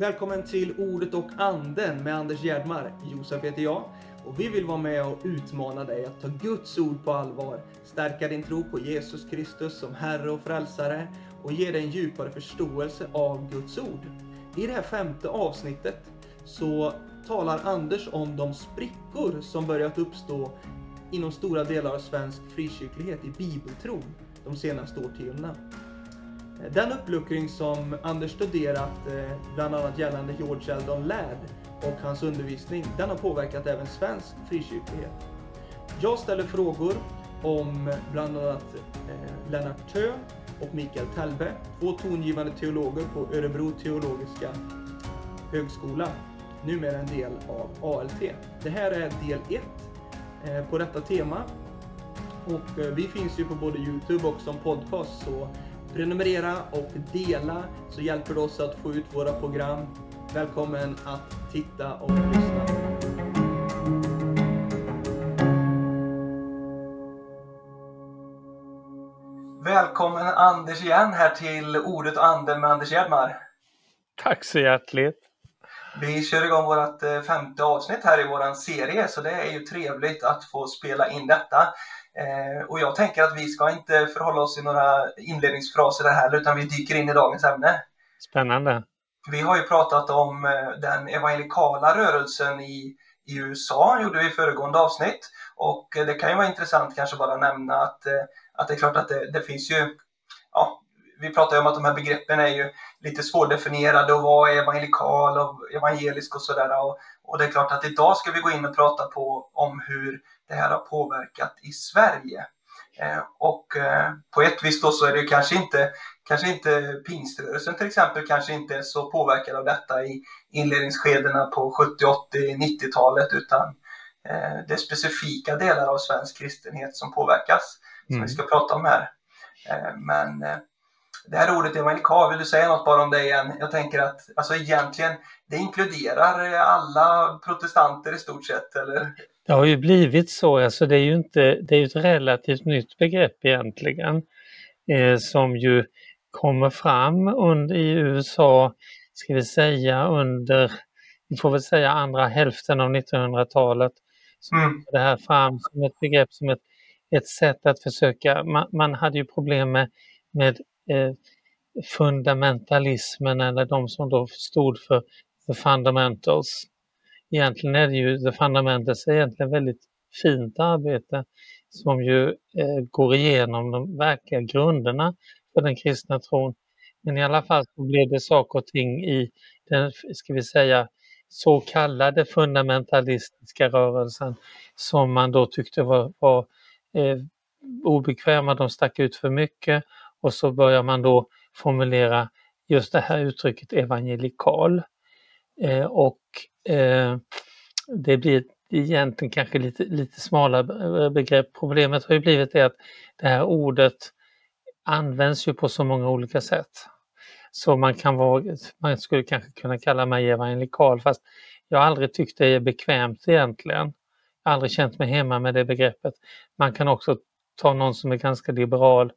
Välkommen till Ordet och anden med Anders Gerdmar. Josef heter jag och vi vill vara med och utmana dig att ta Guds ord på allvar, stärka din tro på Jesus Kristus som Herre och Frälsare och ge dig en djupare förståelse av Guds ord. I det här femte avsnittet så talar Anders om de sprickor som börjat uppstå inom stora delar av svensk frikyrklighet i bibeltron de senaste årtiondena. Den uppluckring som Anders studerat, eh, bland annat gällande George Eldon Ladd och hans undervisning, den har påverkat även svensk frikyrklighet. Jag ställer frågor om bland annat eh, Lennart Thö och Mikael Telbe, två tongivande teologer på Örebro teologiska högskola, numera en del av ALT. Det här är del 1 eh, på detta tema och vi finns ju på både Youtube och som podcast så Prenumerera och dela så hjälper det oss att få ut våra program. Välkommen att titta och lyssna. Välkommen Anders igen här till Ordet och anden med Anders Gerdmar. Tack så hjärtligt. Vi kör igång vårt eh, femte avsnitt här i våran serie så det är ju trevligt att få spela in detta. Eh, och jag tänker att vi ska inte förhålla oss i några inledningsfraser här utan vi dyker in i dagens ämne. Spännande. Vi har ju pratat om eh, den evangelikala rörelsen i, i USA, gjorde vi i föregående avsnitt. Och eh, det kan ju vara intressant kanske bara nämna att, att det är klart att det, det finns ju, ja, vi pratar ju om att de här begreppen är ju lite svårdefinierade och vad är evangelikal och evangelisk och sådär. Och, och det är klart att idag ska vi gå in och prata på om hur det här har påverkat i Sverige. Eh, och eh, på ett vis då så är det kanske inte, kanske inte pingströrelsen till exempel kanske inte är så påverkad av detta i inledningsskedena på 70, 80, 90-talet utan eh, det är specifika delar av svensk kristenhet som påverkas som mm. vi ska prata om här. Men det här ordet evangelikal, vill du säga något bara om det igen? Jag tänker att alltså egentligen, det inkluderar alla protestanter i stort sett, eller? Det har ju blivit så, alltså det är ju inte, det är ett relativt nytt begrepp egentligen, eh, som ju kommer fram under, i USA, ska vi säga under, vi får väl säga andra hälften av 1900-talet. mm. det här fram som ett begrepp, som ett, ett sätt att försöka, man, man hade ju problem med, med eh, fundamentalismen eller de som då stod för the fundamentals. Egentligen är det ju the fundamentals är egentligen väldigt fint arbete som ju eh, går igenom de verkliga grunderna för den kristna tron. Men i alla fall så blev det saker och ting i den, ska vi säga, så kallade fundamentalistiska rörelsen som man då tyckte var, var eh, obekväma, de stack ut för mycket och så börjar man då formulera just det här uttrycket evangelikal. Eh, och eh, det blir egentligen kanske lite, lite smalare begrepp. Problemet har ju blivit det att det här ordet används ju på så många olika sätt. Så man kan vara, man skulle kanske kunna kalla mig evangelikal fast jag har aldrig tyckt det är bekvämt egentligen. Jag har aldrig känt mig hemma med det begreppet. Man kan också ta någon som är ganska liberal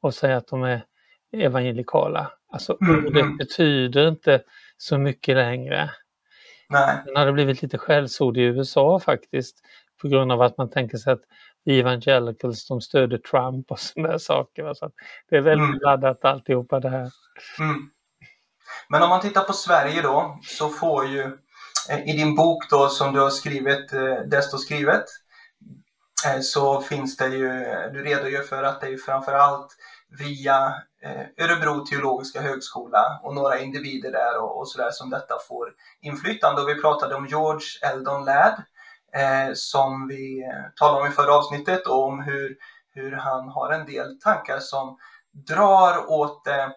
och säga att de är evangelikala. Alltså mm, ordet mm. betyder inte så mycket längre. Nej. Sen har det blivit lite skällsord i USA faktiskt på grund av att man tänker sig att evangelicals de stöder Trump och sådana saker. Så det är väldigt mm. laddat alltihopa det här. Mm. Men om man tittar på Sverige då så får ju eh, i din bok då som du har skrivit, eh, Desto skrivet, eh, så finns det ju, du redogör för att det är framförallt via eh, Örebro teologiska högskola och några individer där och, och sådär som detta får inflytande. Och vi pratade om George Eldon Ladd eh, som vi eh, talade om i förra avsnittet och om hur, hur han har en del tankar som drar åt det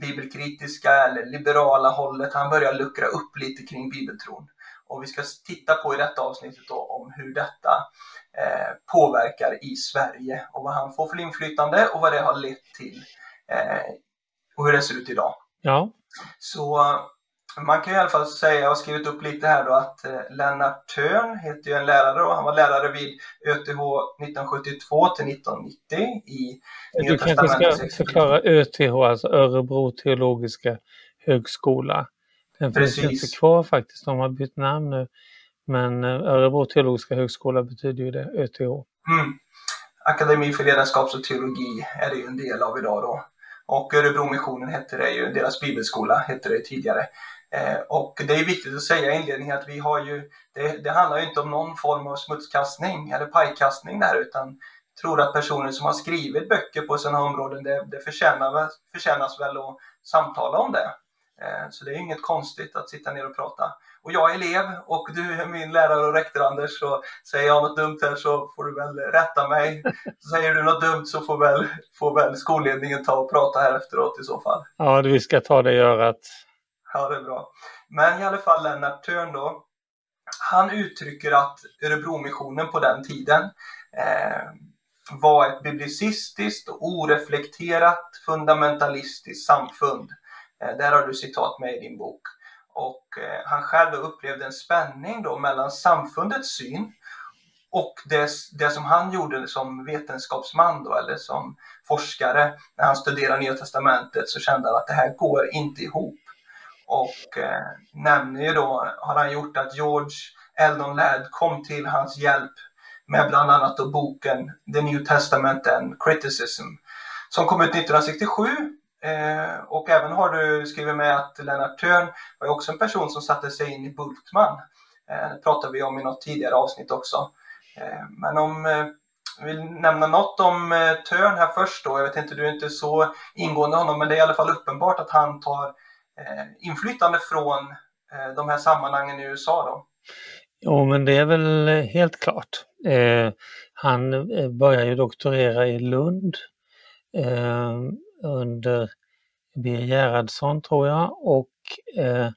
bibelkritiska eller liberala hållet. Han börjar luckra upp lite kring bibeltron. Och vi ska titta på i detta avsnittet då om hur detta påverkar i Sverige och vad han får för inflytande och vad det har lett till eh, och hur det ser ut idag. Ja. Så man kan i alla fall säga, jag har skrivit upp lite här då, att eh, Lennart Törn heter ju en lärare och han var lärare vid ÖTH 1972 till 1990 i Du kanske ska förklara ÖTH, alltså Örebro teologiska högskola. Den finns ju inte kvar faktiskt, de har bytt namn nu. Men eh, Örebro teologiska högskola betyder ju det, ÖTH. Mm. Akademi för ledarskaps och teologi är det ju en del av idag då. Och Örebromissionen hette det ju, deras bibelskola hette det tidigare. Eh, och det är viktigt att säga i inledningen att vi har ju, det, det, handlar ju inte om någon form av smutskastning eller pajkastning där utan jag tror att personer som har skrivit böcker på sina områden, det, det förtjänar, förtjänas väl att samtala om det. Eh, så det är inget konstigt att sitta ner och prata. Och jag är elev och du är min lärare och rektor Anders, så säger jag något dumt här så får du väl rätta mig. säger du något dumt så får väl, får väl skolledningen ta och prata här efteråt i så fall. Ja, vi ska ta det i örat. Ja, det är bra. Men i alla fall Lennart Törn då, han uttrycker att Örebromissionen på den tiden eh, var ett biblicistiskt och oreflekterat fundamentalistiskt samfund. Eh, där har du citat med i din bok. Och eh, han själv upplevde en spänning då mellan samfundets syn och det, det som han gjorde som vetenskapsman då, eller som forskare. När han studerade Nya Testamentet så kände han att det här går inte ihop. Och eh, nämner ju då, har han gjort att George Eldon Ladd kom till hans hjälp med bland annat då boken The New Testament and Criticism som kom ut 1967 Eh, och även har du skrivit med att Lennart Törn var också en person som satte sig in i Bultman. Eh, det pratade vi om i något tidigare avsnitt också. Eh, men om eh, vill nämna något om eh, Törn här först då. Jag vet inte, du är inte så ingående honom, men det är i alla fall uppenbart att han tar eh, inflytande från eh, de här sammanhangen i USA då. Jo, men det är väl eh, helt klart. Eh, han eh, börjar ju doktorera i Lund eh, under Birger Gerhardsson tror jag och eh,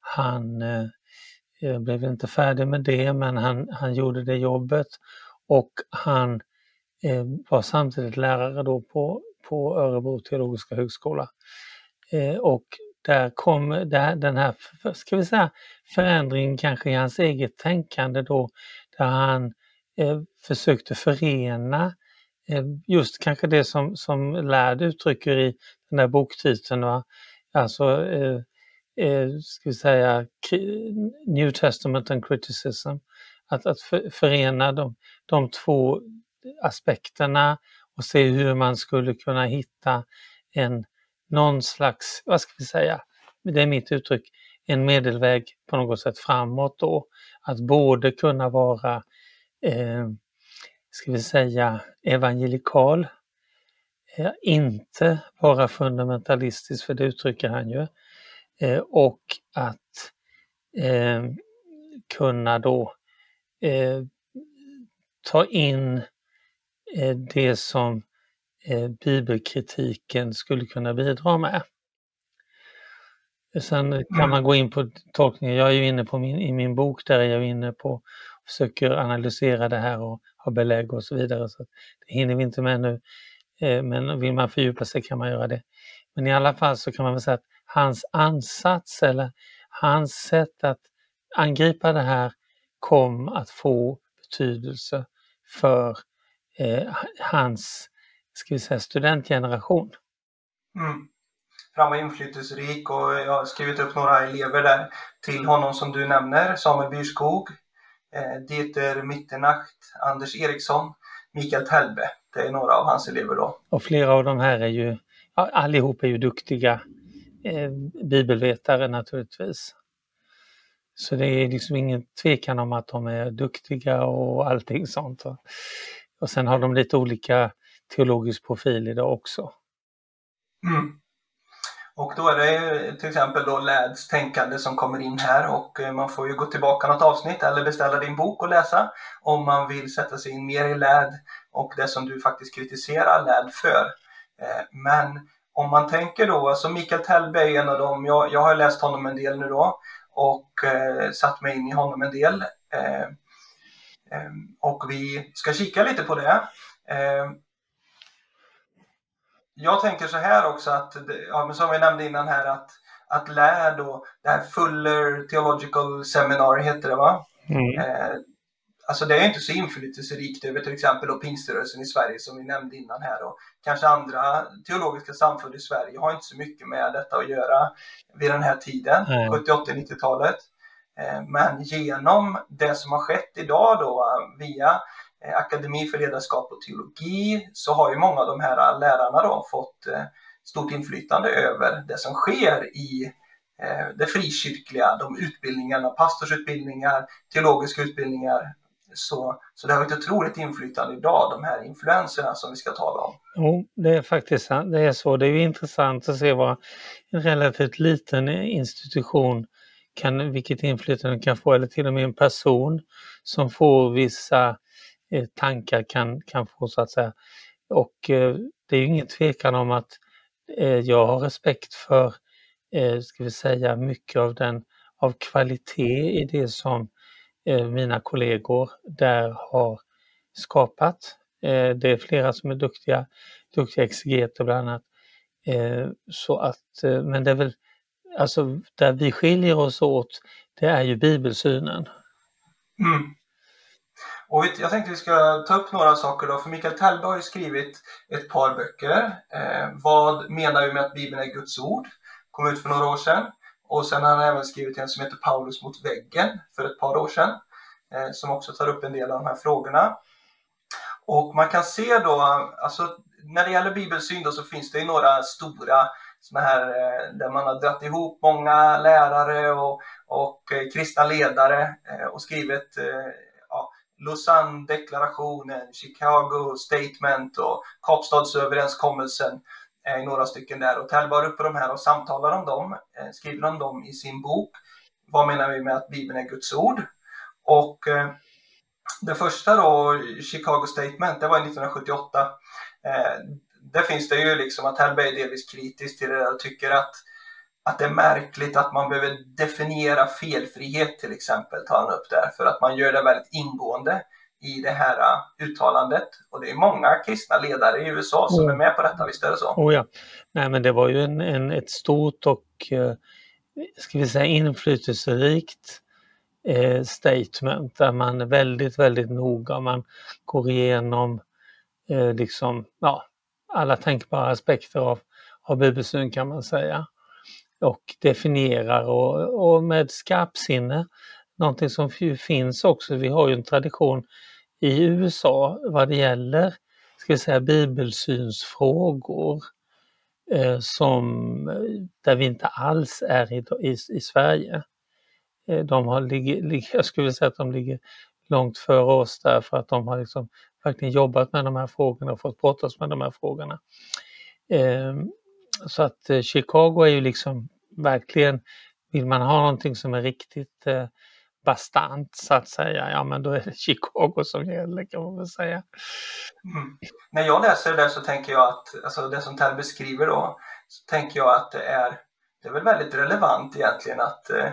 han eh, blev inte färdig med det men han, han gjorde det jobbet och han eh, var samtidigt lärare då på, på Örebro teologiska högskola. Eh, och där kom där, den här, ska vi säga, förändringen kanske i hans eget tänkande då, där han eh, försökte förena Eh, Eh, just kanske det som, som Lärd uttrycker i den här boktiteln, va? alltså eh, eh, ska vi säga New Testament and Criticism, att, att förena de, de två aspekterna och se hur man skulle kunna hitta en någon slags, vad ska vi säga, det är mitt uttryck, en medelväg på något sätt framåt då. Att både kunna vara eh, ska vi säga, evangelikal, eh, inte vara fundamentalistisk, för det uttrycker han ju, eh, och att eh, kunna då ta in det som bibelkritiken skulle kunna bidra med. Sen kan man gå in på tolkningen. Jag är ju inne på min, i min bok där är jag inne på försöker analysera det här och har belägg och så vidare. Så det hinner vi inte med nu. Eh, men vill man fördjupa sig kan man göra det. Men i alla fall så kan man väl säga att hans ansats eller hans sätt att angripa det här kom att få betydelse för eh, hans ska vi säga, studentgeneration. Mm. han var inflytelserik och jag har skrivit upp några elever där till honom som du nämner, Samuel Byrskog, Eh, Dieter Mitternacht, Anders Eriksson, Mikael Telbe. Det är några av hans elever då. Och flera av de här är ju, allihop är ju duktiga eh, bibelvetare naturligtvis. Så det är liksom ingen tvekan om att de är duktiga och allting sånt. Och sen har de lite olika teologisk profil idag också. Mm. Och då är det till exempel då Läds tänkande som kommer in här och eh, man får ju gå tillbaka något avsnitt eller beställa din bok och läsa om man vill sätta sig in mer i LÄD och det som du faktiskt kritiserar LÄD för. Eh, men om man tänker då, alltså Mikael Tellberg är en av dem, jag, jag har läst honom en del nu då och eh, satt mig in i honom en del. Eh, eh, och vi ska kika lite på det. Eh, jag tänker så här också att, ja, som vi nämnde innan här, att, att lär då, det här Fuller Theological Seminar heter det va? Mm. Eh, alltså det är inte så inflytelserikt över till exempel pingströrelsen i Sverige som vi nämnde innan här och kanske andra teologiska samfund i Sverige har inte så mycket med detta att göra vid den här tiden, mm. 70-80-90-talet. Eh, men genom det som har skett idag då via eh, Eh, akademi för ledarskap och teologi så har ju många av de här eh, lärarna då fått eh, stort inflytande över det som sker i det frikyrkliga, de utbildningarna, pastorsutbildningar, teologiska utbildningar. Så, så det har ett otroligt inflytande idag, de här influenserna som vi ska tala om. Jo, det är faktiskt det är så. Det är intressant att se vad en relativt liten institution kan, vilket inflytande den kan få, eller till och med en person som får vissa Eh, tankar kan, kan få så att säga. Och eh, det är ju ingen tvekan om att eh, jag har respekt för, ska vi säga, mycket av den av kvalitet i det som mina kollegor där har skapat. Det är flera som är duktiga, duktiga exegeter bland annat. så att, men det är väl alltså där vi skiljer oss åt, det är ju bibelsynen. Mm. Och jag tänkte vi ska ta upp några saker då, för Mikael Tellberg har ju skrivit ett par böcker. Eh, vad menar vi med att Bibeln är Guds ord? Kom ut för några år sedan. Och sen har han även skrivit en som heter Paulus mot väggen för ett par år sedan. Eh, som också tar upp en del av de här frågorna. Och man kan se då, alltså när det gäller bibelsyn då så finns det ju några stora såna här eh, där man har dragit ihop många lärare och, och eh, kristna ledare eh, och skrivit Lausanne-deklarationen, Chicago Statement och Kapstadsöverenskommelsen är några stycken där och Tell var uppe de här och samtalar om dem, eh, skriver om dem i sin bok. Vad menar vi med att Bibeln är Guds ord? Och eh, det första då, Chicago Statement, det var 1978 där finns det ju liksom att Hellberg är delvis kritisk till det där och tycker att, att det är märkligt att man behöver definiera felfrihet till exempel, tar han upp där, för att man gör det väldigt ingående i det här uh, uttalandet. Och det är många kristna ledare i USA som oh. är med på detta, visst är det så? Oh ja. Nej men det var ju en, en ett stort och, eh, ska vi säga inflytelserikt eh, statement där man är väldigt, väldigt noga. Man går igenom eh, liksom, ja, alla tänkbara aspekter av, av bibelsyn kan man säga. Och definierar och, och med skarpsinne, någonting som finns också, vi har ju en tradition i USA vad det gäller ska vi säga, bibelsynsfrågor eh, som, eh, där vi inte alls är i, i, i Sverige. Eh, de har, ligger, jag skulle säga att de ligger långt före oss där för att de har liksom verkligen jobbat med de här frågorna och fått brottas med de här frågorna. Ehm, så att eh, Chicago är ju liksom verkligen, vill man ha någonting som är riktigt eh, bastant så att säga, ja men då är det Chicago som gäller kan man väl säga. Mm. När jag läser det så tänker jag att, alltså det som Tell beskriver då, så tänker jag att det är, det är väl väldigt relevant egentligen att eh,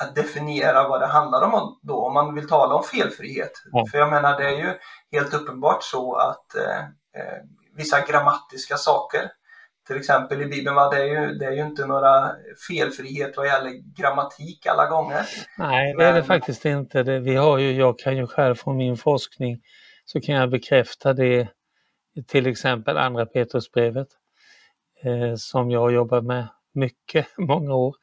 att definiera vad det handlar om då, om man vill tala om felfrihet. Mm. För jag menar, det är ju helt uppenbart så att eh, eh, vissa grammatiska saker, till exempel i Bibeln, va, det, är ju, det är ju inte några felfrihet vad gäller grammatik alla gånger. Nej, det är det faktiskt inte. Det, vi har ju, jag kan ju själv från min forskning så kan jag bekräfta det, till exempel andra Petrusbrevet, eh, som jag har jobbat med mycket, många år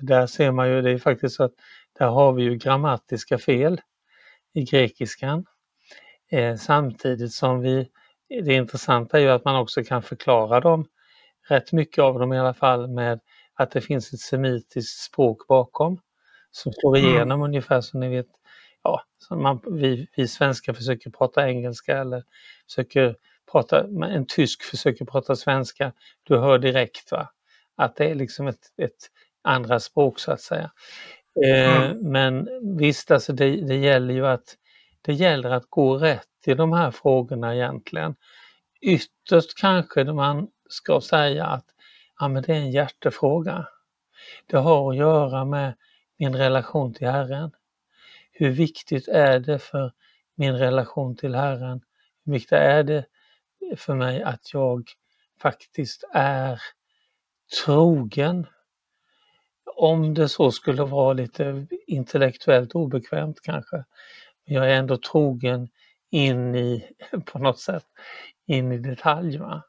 där ser man ju, det är faktiskt så att där har vi ju grammatiska fel i grekiskan. Eh, samtidigt som vi, det intressanta är ju att man också kan förklara dem, rätt mycket av dem i alla fall, med att det finns ett semitiskt språk bakom som slår mm. igenom mm. ungefär som ni vet, ja, som man, vi, vi svenskar försöker prata engelska eller försöker prata, en tysk försöker prata svenska, du hör direkt va, att det är liksom ett, ett andra språk så att säga. Eh, mm. Men visst, alltså det, det gäller ju att det gäller att gå rätt i de här frågorna egentligen. Ytterst kanske man ska säga att ja, men det är en hjärtefråga. Det har att göra med min relation till Herren. Hur viktigt är det för min relation till Herren? Hur viktigt är det för mig att jag faktiskt är trogen om det så skulle vara lite intellektuellt obekvämt kanske. Jag är ändå trogen in i, på något sätt, in i detalj. Va?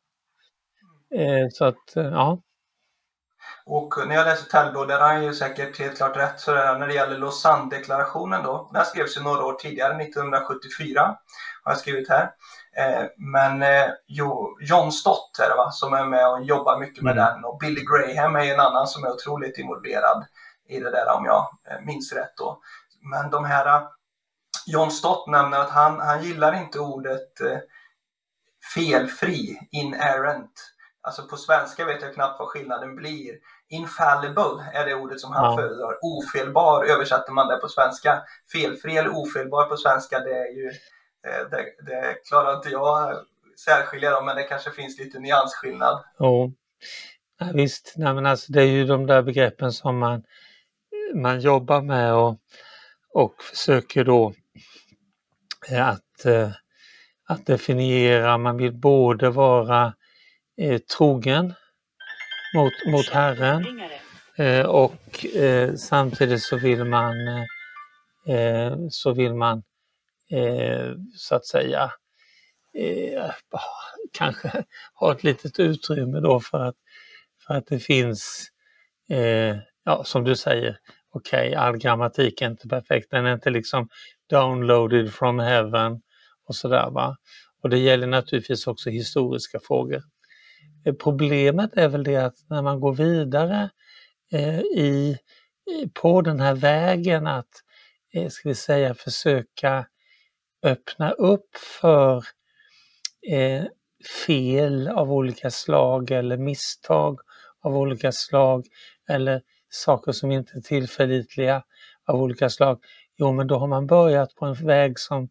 Eh, så att, eh, ja. Och när jag läser Tellbo, där har han ju säkert helt klart rätt så där, när det gäller Lausanne-deklarationen då. Den skrevs ju några år tidigare, 1974 har jag skrivit här. Eh, men jo, John Stott är det va, som är med och jobbar mycket med mm. den och Billy Graham är en annan som är otroligt involverad i det där om jag minns rätt då. Men de här, John Stott nämner att han, han gillar inte ordet felfri, inerrant. Alltså på svenska vet jag knappt vad skillnaden blir. Infallible är det ordet som han ja. föredrar. Ofelbar översätter man det på svenska. Felfri eller ofelbar på svenska, det är ju eh, det, det klarar inte jag särskilja dem, men det kanske finns lite nyansskillnad. Jo, ja, visst. Nej, men alltså, det är ju de där begreppen som man, man jobbar med och, och försöker då eh, att, eh, att definiera. Man vill både vara eh, trogen mot, mot Herren eh, och eh, samtidigt så vill man eh, så vill man eh, så att säga eh, kanske ha ett litet utrymme då för att, för att det finns, eh, ja som du säger, okej okay, all grammatik är inte perfekt, den är inte liksom downloaded from heaven och sådär va. Och det gäller naturligtvis också historiska frågor. Eh, problemet är väl det att när man går vidare eh, i, på den här vägen att, eh, ska vi säga, försöka öppna upp för eh, fel av olika slag eller misstag av olika slag eller saker som inte är tillförlitliga av olika slag. Jo, men då har man börjat på en väg som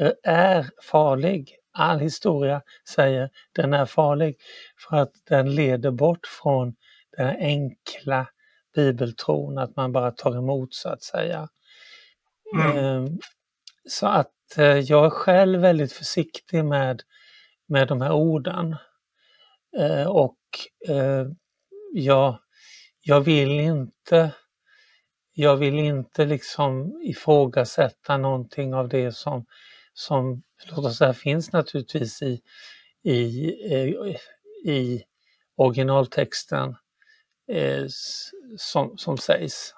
eh, är farlig all historia säger den är farlig för att den leder bort från den enkla bibeltron, att man bara tar emot så att säga. Mm. Ehm, så att eh, jag är själv väldigt försiktig med, med de här orden. Eh, och eh, jag, jag vill inte jag vill inte liksom ifrågasätta någonting av det som som låt oss säga, finns naturligtvis i, i, eh, i originaltexten eh, som, som sägs.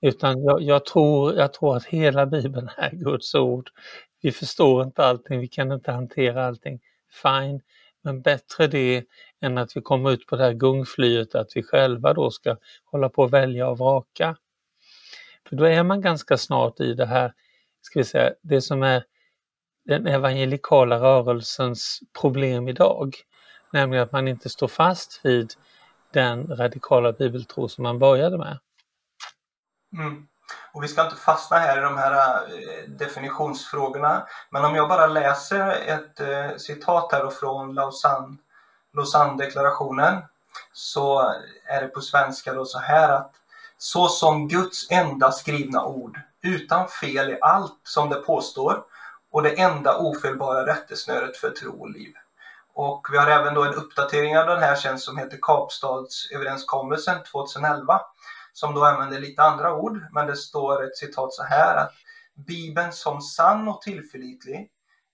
Utan jag, jag, tror, jag tror att hela Bibeln är Guds ord. Vi förstår inte allting, vi kan inte hantera allting. Fine, men bättre det än att vi kommer ut på det här gungflyet att vi själva då ska hålla på att välja och vraka. För då är man ganska snart i det här ska vi säga, det som är den evangelikala rörelsens problem idag. Nämligen att man inte står fast vid den radikala bibeltro som man började med. Mm. Och vi ska inte fastna här i de här eh, definitionsfrågorna. Men om jag bara läser ett eh, citat här från Lausanne, Lausanne-deklarationen så är det på svenska då så här att så som Guds enda skrivna ord utan fel i allt som det påstår och det enda ofelbara rättesnöret för tro och liv. Och vi har även då en uppdatering av den här sen som heter Kapstadsöverenskommelsen 2011 som då använder lite andra ord, men det står ett citat så här att Bibeln som sann och tillförlitlig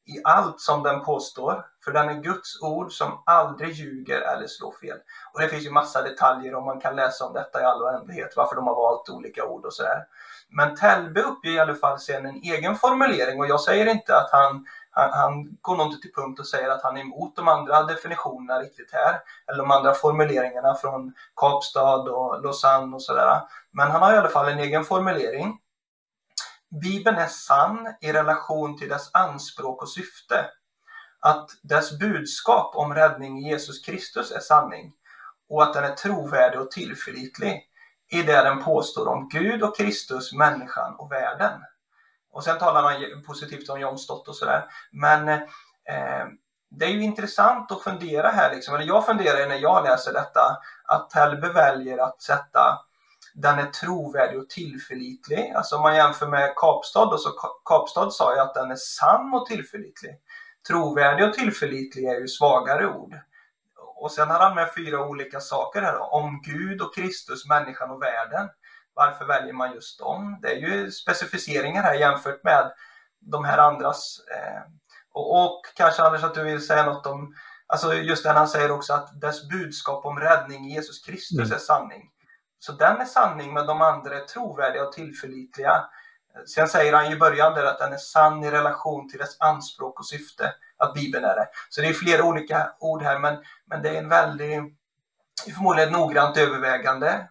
i allt som den påstår, för den är Guds ord som aldrig ljuger eller slår fel. Och det finns ju massa detaljer och man kan läsa om detta i all oändlighet, varför de har valt olika ord och sådär. Men Telbe uppger i alla fall sen en egen formulering och jag säger inte att han, han, han går nog inte till punkt och säger att han är emot de andra definitionerna riktigt här, eller de andra formuleringarna från Kapstad och Lausanne och sådär. Men han har i alla fall en egen formulering Bibeln är sann i relation till dess anspråk och syfte. Att dess budskap om räddning i Jesus Kristus är sanning och att den är trovärdig och tillförlitlig i det den påstår om Gud och Kristus, människan och världen. Och sen talar han positivt om John Stott och sådär. Men eh, det är ju intressant att fundera här, liksom, eller jag funderar när jag läser detta, att Helbe väljer att sätta den är trovärdig och tillförlitlig. Alltså om man jämför med Kapstad, då, så Kapstad sa ju att den är sann och tillförlitlig. Trovärdig och tillförlitlig är ju svagare ord. Och sen har han med fyra olika saker här då, om Gud och Kristus, människan och världen. varför väljer man just dem? Det är ju specificeringar här jämfört med de här andras. Eh, och, och, kanske Anders att du vill säga något om, alltså just när han säger också att dess budskap om räddning i Jesus Kristus mm. är sanning. Så den är sanning, men de andra är trovärdiga och tillförlitliga. Sen säger han i början där att den är sann i relation till dess anspråk och syfte, att Bibeln är det. Så det är flera olika ord här, men, men det är en väldigt, förmodligen noggrant övervägande.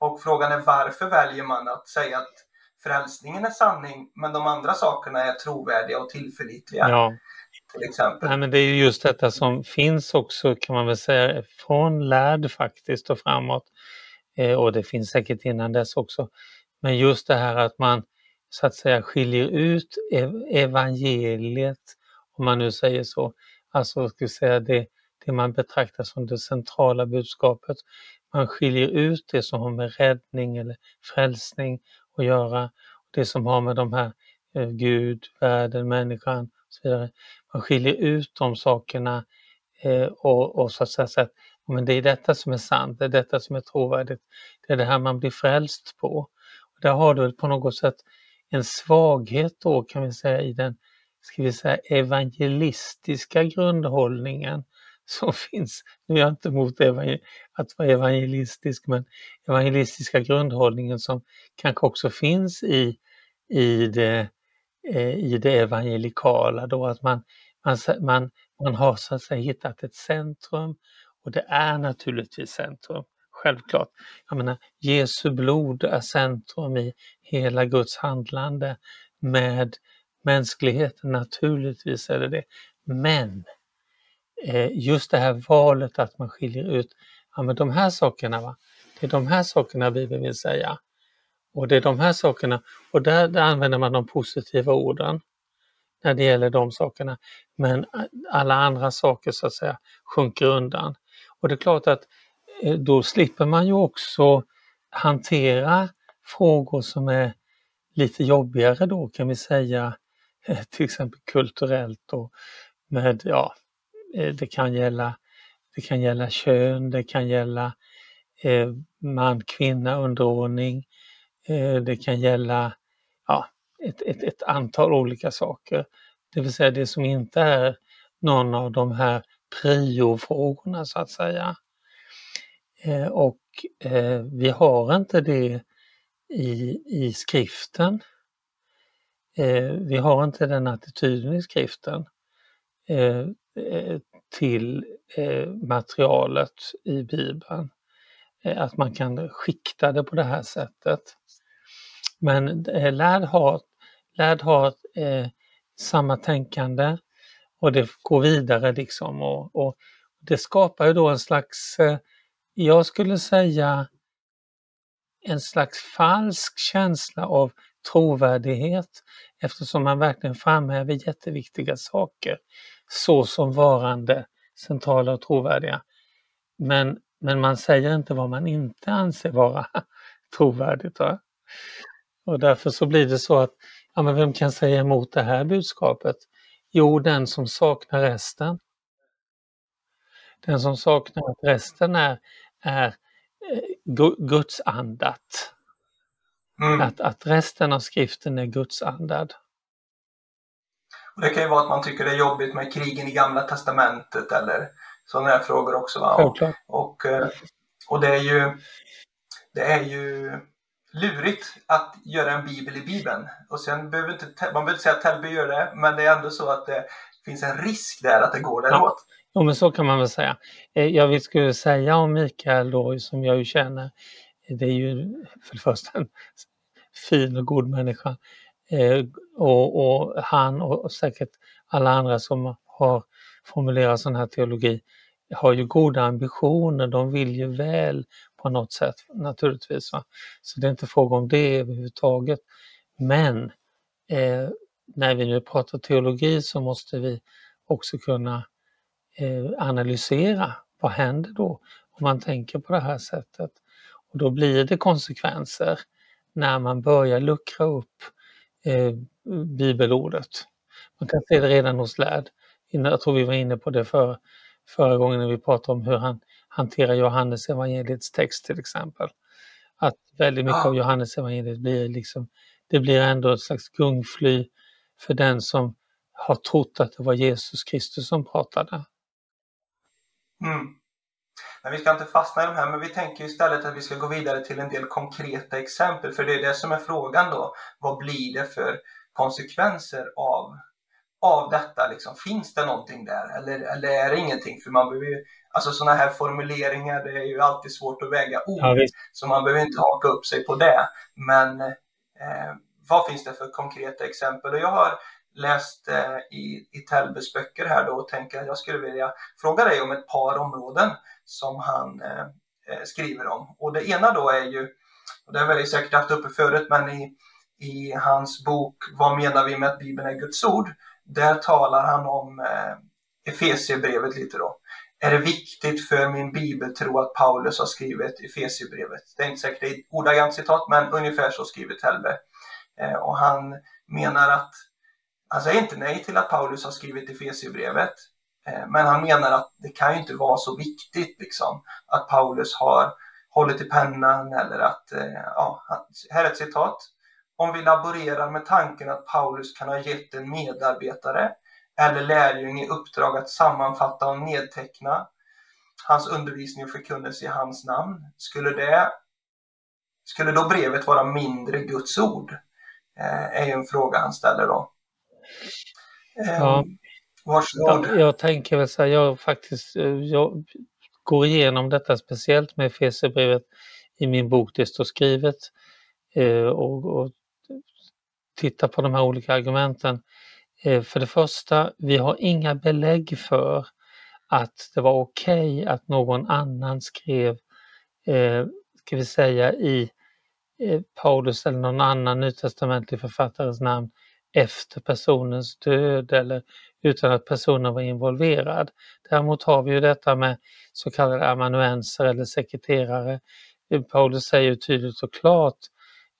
Och frågan är varför väljer man att säga att frälsningen är sanning, men de andra sakerna är trovärdiga och tillförlitliga. Ja. Till exempel. Nej, men det är ju just detta som finns också kan man väl säga från lärd faktiskt och framåt. Eh, och det finns säkert innan dess också. Men just det här att man så att säga skiljer ut evangeliet, om man nu säger så, alltså ska säga det, det man betraktar som det centrala budskapet. Man skiljer ut det som har med räddning eller frälsning att göra, det som har med de här eh, Gud, världen, människan och så vidare. Man skiljer ut de sakerna eh, och, och så att säga att men det är detta som är sant, det är detta som är trovärdigt. Det är det här man blir frälst på. Och där har du på något sätt en svaghet då kan vi säga i den ska vi säga, evangelistiska grundhållningen som finns. Nu är jag inte emot att vara evangelistisk, men evangelistiska grundhållningen som kanske också finns i, i, det, eh, i det evangelikala då att man, man, man, man har så att säga hittat ett centrum och det är naturligtvis centrum självklart. Jag menar, Jesu blod är centrum i hela Guds handlande med mänskligheten, naturligtvis är det det. Men eh, just det här valet att man skiljer ut, ja men de här sakerna, va? det är de här sakerna Bibeln vill säga. Och det är de här sakerna, och där, där använder man de positiva orden när det gäller de sakerna. Men alla andra saker så att säga sjunker undan. Och det är klart att eh, då slipper man ju också hantera frågor som är lite jobbigare då kan vi säga, till exempel kulturellt och med, ja, eh, det kan gälla, det kan gälla kön, det kan gälla eh, man, kvinna, underordning, eh, det kan gälla ja, ett, ett, ett antal olika saker. Det vill säga det som inte är någon av de här priofrågorna så att säga. Eh, och eh, vi har inte det i, i skriften. Eh, vi har inte den attityden i skriften eh, eh, till eh, materialet i Bibeln. Att man kan skikta det på det här sättet. Men lärd har, lärd har eh, samma tänkande och det går vidare liksom och, och det skapar ju då en slags eh, jag skulle säga en slags falsk känsla av trovärdighet eftersom man verkligen framhäver jätteviktiga saker såsom varande centrala och trovärdiga. Men, men man säger inte vad man inte anser vara trovärdigt. Va? Och därför så blir det så att, ja men vem kan säga emot det här budskapet? Jo, den som saknar resten. Den som saknar att resten är är eh, gudsandat. Mm. Att, att resten av skriften är gudsandad. Och det kan ju vara att man tycker det är jobbigt med krigen i Gamla Testamentet eller sådana här frågor också. Va? Och, och, eh, och det är ju det är ju lurigt att göra en bibel i bibeln. Och sen behöver inte, man behöver inte säga att Tällby gör det, men det är ändå så att det finns en risk där att det går däråt. Ja. Jo, men så kan man väl säga. Eh, jag skulle säga om Mikael då, som jag ju känner, det är ju för det första en fin och god människa. Eh, och, och han och säkert alla andra som har formulerat sån här teologi har ju goda ambitioner, de vill ju väl på något sätt naturligtvis. Va? Så det är inte fråga om det överhuvudtaget. Men eh, när vi nu pratar teologi så måste vi också kunna Eh, analysera vad händer då om man tänker på det här sättet. Och då blir det konsekvenser när man börjar luckra upp eh, bibelordet. Man kan se det redan hos lärd. Jag tror vi var inne på det för, förra gången när vi pratade om hur han hanterar Johannes evangeliets text till exempel. att väldigt mycket av Johannes evangeliet blir liksom, det blir ändå ett slags gungfly för den som har trott att det var Jesus Kristus som pratade. Mm. Men vi ska inte fastna i de här, men vi tänker istället att vi ska gå vidare till en del konkreta exempel, för det är det som är frågan då. Vad blir det för konsekvenser av, av detta? Liksom? Finns det någonting där eller, eller är det ingenting? För man behöver ju, alltså sådana här formuleringar, det är ju alltid svårt att väga ord, ja, så man behöver inte haka upp sig på det. Men eh, vad finns det för konkreta exempel? Och jag har läst eh, i, i Telbes böcker här då och tänker att jag skulle vilja fråga dig om ett par områden som han eh, eh, skriver om. Och det ena då är ju, och det har vi säkert haft uppe förut, men i, i hans bok Vad menar vi med att Bibeln är Guds ord? Där talar han om eh, Efesierbrevet lite då. Är det viktigt för min bibeltro att Paulus har skrivit Efesierbrevet? Det är inte säkert det är ett ordagrant citat, men ungefär så skriver Telbe. Eh, och han menar att han säger inte nej till att Paulus har skrivit Efesierbrevet, eh, men han menar att det kan ju inte vara så viktigt liksom, att Paulus har hållit i pennan eller att, eh, ja, här är ett citat. Om vi laborerar med tanken att Paulus kan ha gett en medarbetare eller lärjung i uppdrag att sammanfatta och nedteckna hans undervisning och förkunnelse i hans namn, skulle det skulle då brevet vara mindre Guds ord? Eh, är ju en fråga han ställer då. Ja. Ehm, varsågod. Jag, jag tänker väl så här, jag faktiskt eh, jag går igenom detta speciellt med Fesebrevet i min bok Det står skrivet eh, och, och tittar på de här olika argumenten. Eh, för det första, vi har inga belägg för att det var okej okay att någon annan skrev, ska vi säga i Paulus eller någon annan nytestamentlig författares namn efter personens död eller utan att personen var involverad. Däremot har vi ju detta med så kallade amanuenser eller sekreterare. Eh, Paulus säger tydligt och klart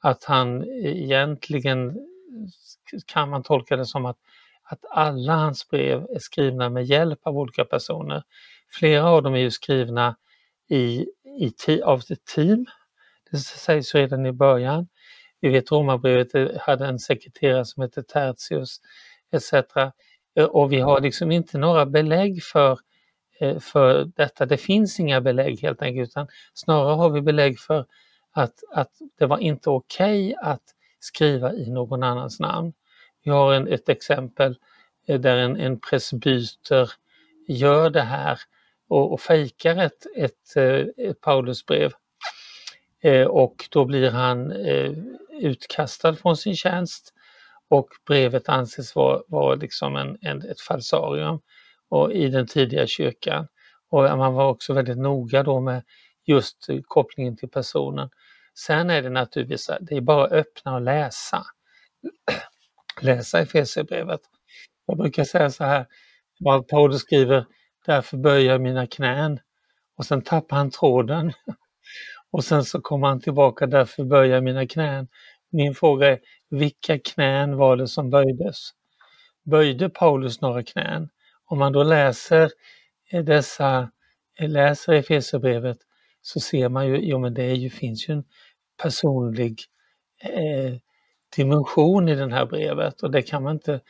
att han egentligen eh, kan man tolka det som att, att alla hans brev är skrivna med hjälp av olika personer. Flera av dem är ju skrivna i, i, av ett team. Det sägs redan i början. Vi vet Romarbrevet eh, hade en sekreterare som hette Tertius etc. Eh, och vi har liksom inte några belägg för, eh, för detta. Det finns inga belägg helt enkelt utan snarare har vi belägg för att, att det var inte okej okay att skriva i någon annans namn. Vi har en, ett exempel där en, en presbyter gör det här och, och fejkar ett, ett, ett Paulusbrev. Och då blir han utkastad från sin tjänst och brevet anses vara, vara liksom en, en, ett falsarium och i den tidiga kyrkan. Och man var också väldigt noga då med just kopplingen till personen. Sen är det naturligtvis, det är bara att öppna och läsa. läsa Efesierbrevet. Jag brukar säga så här, Paulus skriver, därför böjer jag mina knän och sen tappar han tråden och sen så kommer han tillbaka, därför böjer mina knän. Min fråga är, vilka knän var det som böjdes? Böjde Paulus några knän? Om man då läser eh, dessa, eh, läser Efesierbrevet så ser man ju, jo men det ju, finns ju en personlig eh, dimension i det här brevet och det kan man inte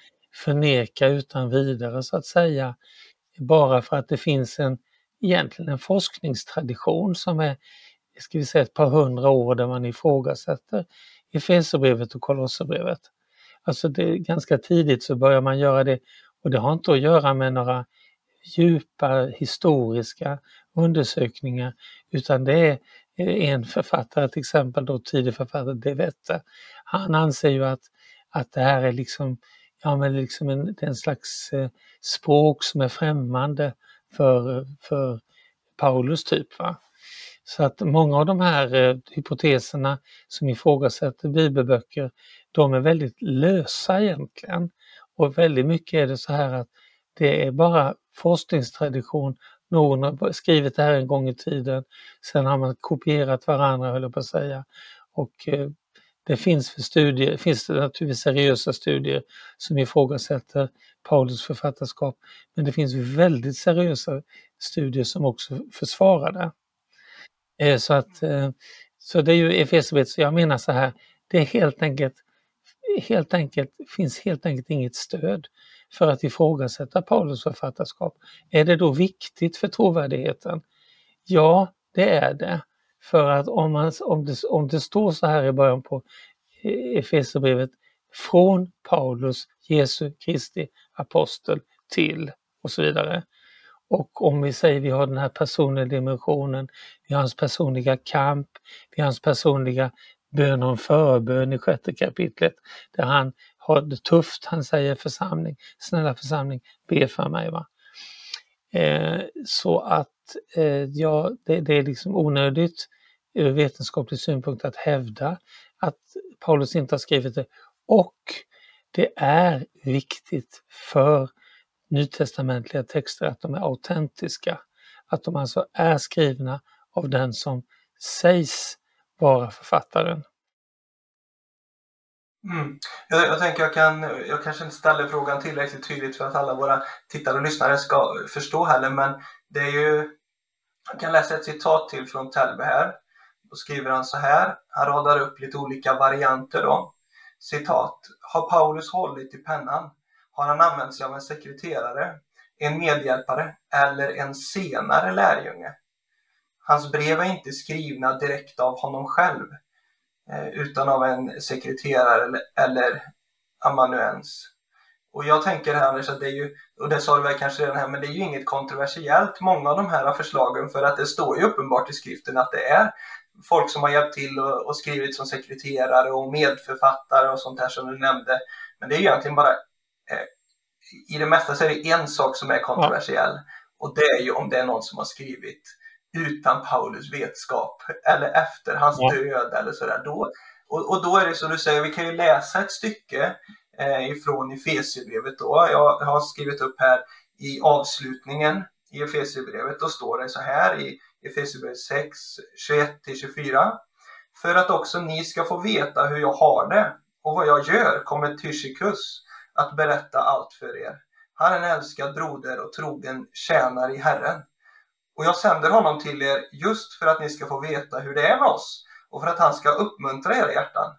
förneka utan vidare så att säga. Bara för att det finns en egentligen en forskningstradition som är ska vi säga, ett par hundra år där man ifrågasätter Efesierbrevet och Kolosserbrevet. Alltså det, ganska tidigt så börjar man göra det och det har inte att göra med några djupa historiska undersökningar utan det är eh, en författare, till exempel då tidig författare De Wette. Han anser ju att, att det här är liksom, ja, men liksom en, en slags eh, språk som är främmande för, för Paulus typ. Va? Så att många av de här eh, hypoteserna som ifrågasätter bibelböcker, de är väldigt lösa egentligen. Och väldigt mycket är det så här att det är bara forskningstradition. Någon har skrivit det här en gång i tiden, sen har man kopierat varandra höll jag på att säga. Och eh, det finns, för studier, finns det naturligtvis seriösa studier som ifrågasätter Paulus författarskap, men det finns väldigt seriösa studier som också försvarar det. Eh, så att, eh, Så det är ju Efesierbrevet, så jag menar så här, det är helt enkelt, helt enkelt, finns helt enkelt inget stöd för att ifrågasätta Paulus författarskap. Är det då viktigt för trovärdigheten? Ja, det är det. För att om, man, om, det, om det står så här i början på eh, Efesierbrevet, från Paulus, Jesu Kristi apostel till och så vidare. Och om vi säger vi har den här personliga dimensionen, vi har hans personliga kamp, vi har hans personliga bön om förbön i sjätte kapitlet där han har det tufft. Han säger församling, snälla församling, be för mig. Va? Eh, så att eh, ja, det, det, är liksom onödigt ur vetenskaplig synpunkt att hävda att Paulus inte har skrivit det. Och det är viktigt för nytestamentliga texter att de är autentiska. Att de alltså är skrivna av den som sägs vara författaren. Mm. Jag, jag, tänker jag kan, jag kanske inte ställer frågan tillräckligt tydligt för att alla våra tittare och lyssnare ska förstå heller, men det är ju, jag kan läsa ett citat till från Telbe här. Då skriver han så här, han radar upp lite olika varianter då. Citat, har Paulus hållit i pennan? Har han använt sig av en sekreterare, en medhjälpare eller en senare lärjunge? Hans brev är inte skrivna direkt av honom själv eh, utan av en sekreterare eller amanuens. Och jag tänker här Anders att det är ju, och det sa du väl kanske redan här, men det är ju inget kontroversiellt många av de här förslagen för att det står ju uppenbart i skriften att det är folk som har hjälpt till och, och skrivit som sekreterare och medförfattare och sånt här som du nämnde. Men det är ju egentligen bara, i det mesta så är det en sak som är kontroversiell och det är ju om det är någon som har skrivit utan Paulus vetskap eller efter hans ja. död eller sådär. Då, och, och då är det som du säger, vi kan ju läsa ett stycke eh, ifrån Efesierbrevet då. Jag har skrivit upp här i avslutningen i Efesierbrevet, då står det så här i Efesierbrevet 6, 21-24. För att också ni ska få veta hur jag har det och vad jag gör kommer Tychikus att berätta allt för er. Han är en älskad broder och trogen tjänare i Herren. Och jag sänder honom till er just för att ni ska få veta hur det är med oss och för att han ska uppmuntra era hjärtan.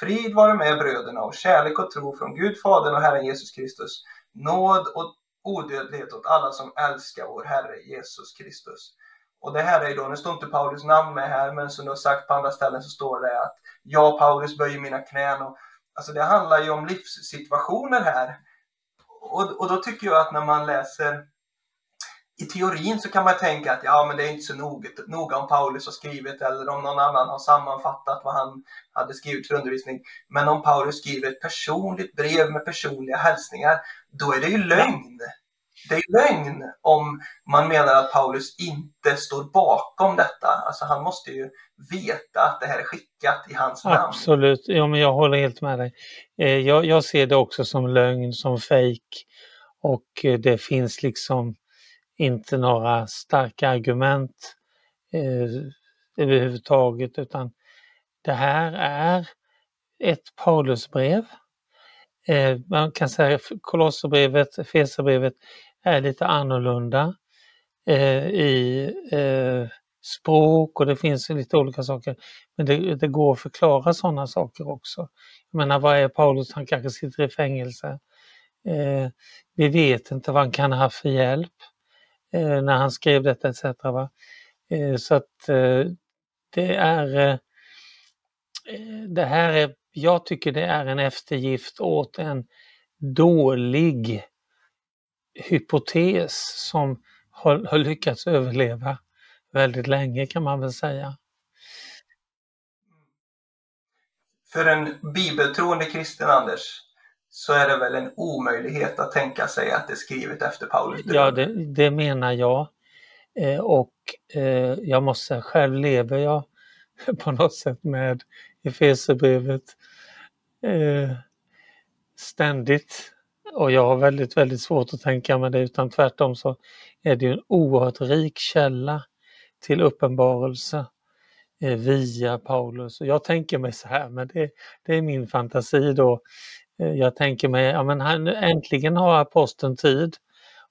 Frid vare med bröderna och kärlek och tro från Gud Fadern och Herren Jesus Kristus. Nåd och odödlighet åt alla som älskar vår Herre Jesus Kristus. Och det här är då, nu står inte Paulus namn med här, men som du har sagt på andra ställen så står det att jag Paulus böjer mina knän. Och, alltså det handlar ju om livssituationer här. Och, och då tycker jag att när man läser i teorin så kan man tänka att ja, men det är inte så noga, noga om Paulus har skrivit eller om någon annan har sammanfattat vad han hade skrivit för undervisning. Men om Paulus skriver ett personligt brev med personliga hälsningar, då är det ju lögn. Det är lögn om man menar att Paulus inte står bakom detta. Alltså han måste ju veta att det här är skickat i hans namn. Absolut, ja, men jag håller helt med dig. Eh, jag, jag ser det också som lögn, som fejk och eh, det finns liksom inte några starka argument eh, överhuvudtaget utan det här är ett Paulusbrev. Eh, man kan säga Kolosserbrevet, Fesabrevet, är lite annorlunda eh, i eh, språk och det finns lite olika saker. Men det, det, går att förklara sådana saker också. Jag menar, vad är Paulus? Han kanske sitter i fängelse. Eh, vi vet inte vad han kan ha för hjälp. Eh, när han skrev detta etc. Va? Eh, så att eh, det är eh, eh, det här är, jag tycker det är en eftergift åt en dålig hypotes som har, har lyckats överleva väldigt länge kan man väl säga. För en bibeltroende kristen Anders, så är det väl en omöjlighet att tänka sig att det är skrivet efter Paulus död. Ja, det, det menar jag. Eh, och eh, jag måste säga, själv lever jag på något sätt med Efesierbrevet eh, ständigt. Och jag har väldigt, väldigt svårt att tänka mig det utan tvärtom så är det en oerhört rik källa till uppenbarelse eh, via Paulus. Och jag tänker mig så här, men det, det är min fantasi då. Eh, jag tänker mig, ja men äntligen har aposteln tid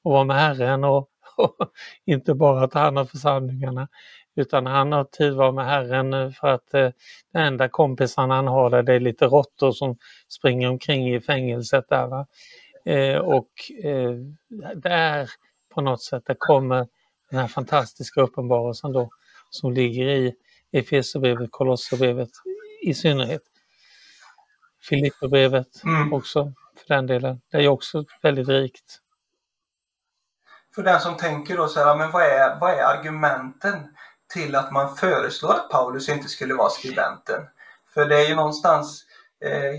att vara med Herren och, och inte bara ta hand om församlingarna utan han har tid att vara med Herren eh, för att eh, de enda kompisarna han har där det är lite råttor som springer omkring i fängelset där. Va? Eh, och eh, där på något sätt, där kommer den här fantastiska uppenbarelsen då som ligger i Efesierbrevet, Kolosserbrevet i synnerhet. Filipperbrevet mm. också för den delen. Det är också väldigt rikt. För den som tänker då så här, men vad är, vad är argumenten till att man föreslår att Paulus inte skulle vara skribenten? För det är ju någonstans,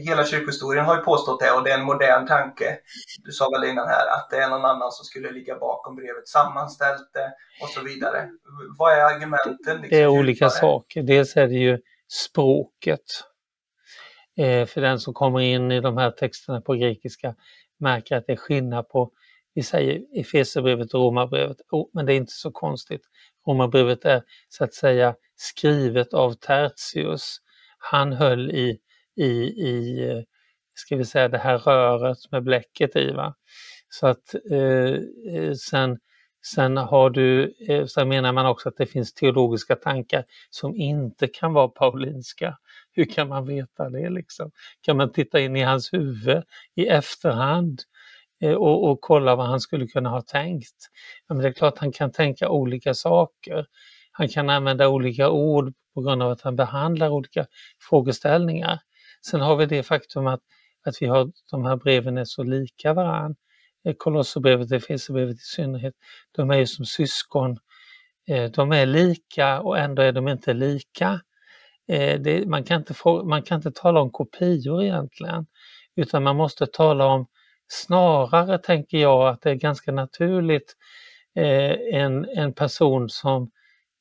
hela kyrkohistorien har ju påstått det och det är en modern tanke. Du sa väl innan här att det är någon annan som skulle ligga bakom brevet, sammanställt det och så vidare. Vad är argumenten? Liksom, det är olika saker. Dels är det ju språket eh, för den som kommer in i de här texterna på grekiska märker att det är skillnad på, vi säger Efesierbrevet och Romarbrevet, oh, men det är inte så konstigt. Romarbrevet är så att säga skrivet av Tertius. Han höll i, i, i ska vi säga det här röret med bläcket i. Va? Så att eh, eh sen, sen har du, eh, sen menar man också att det finns teologiska tankar som inte kan vara paulinska. Hur kan man veta det liksom? Kan man titta in i hans huvud i efterhand eh, och, och kolla vad han skulle kunna ha tänkt? Ja, men det är klart han kan tänka olika saker. Han kan använda olika ord på grund av att han behandlar olika frågeställningar. Sen har vi det faktum att, att vi har, de här breven är så lika varandra. Eh, Kolosserbrevet och Efesierbrevet i synnerhet, de är ju som syskon. Eh, de är lika och ändå är de inte lika. Eh, det, man, kan inte få, man kan inte tala om kopior egentligen, utan man måste tala om snarare, tänker jag, att det är ganska naturligt eh, en, en person som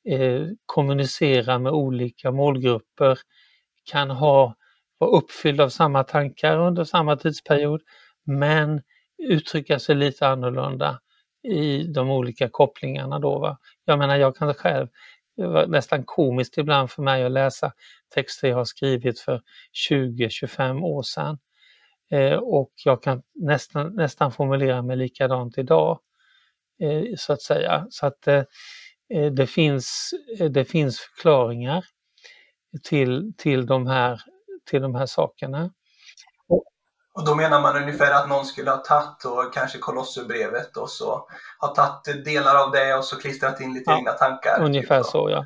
eh, kommunicerar med olika målgrupper kan ha, vara uppfylld av samma tankar under samma tidsperiod, men uttrycka sig lite annorlunda i de olika kopplingarna då. Va? Jag menar, jag kan själv det var nästan komiskt ibland för mig att läsa texter jag har skrivit för 20-25 år sedan. Eh, och jag kan nästan, nästan formulera mig likadant idag, eh, så att säga. Så att eh, eh det, finns, eh, det finns förklaringar till, till, de här, till de här sakerna. Och då menar man ungefär att någon skulle ha tagit och kanske Kolosserbrevet och så har tagit delar av det och så klistrat in lite ja, egna tankar. Ungefär typ så ja.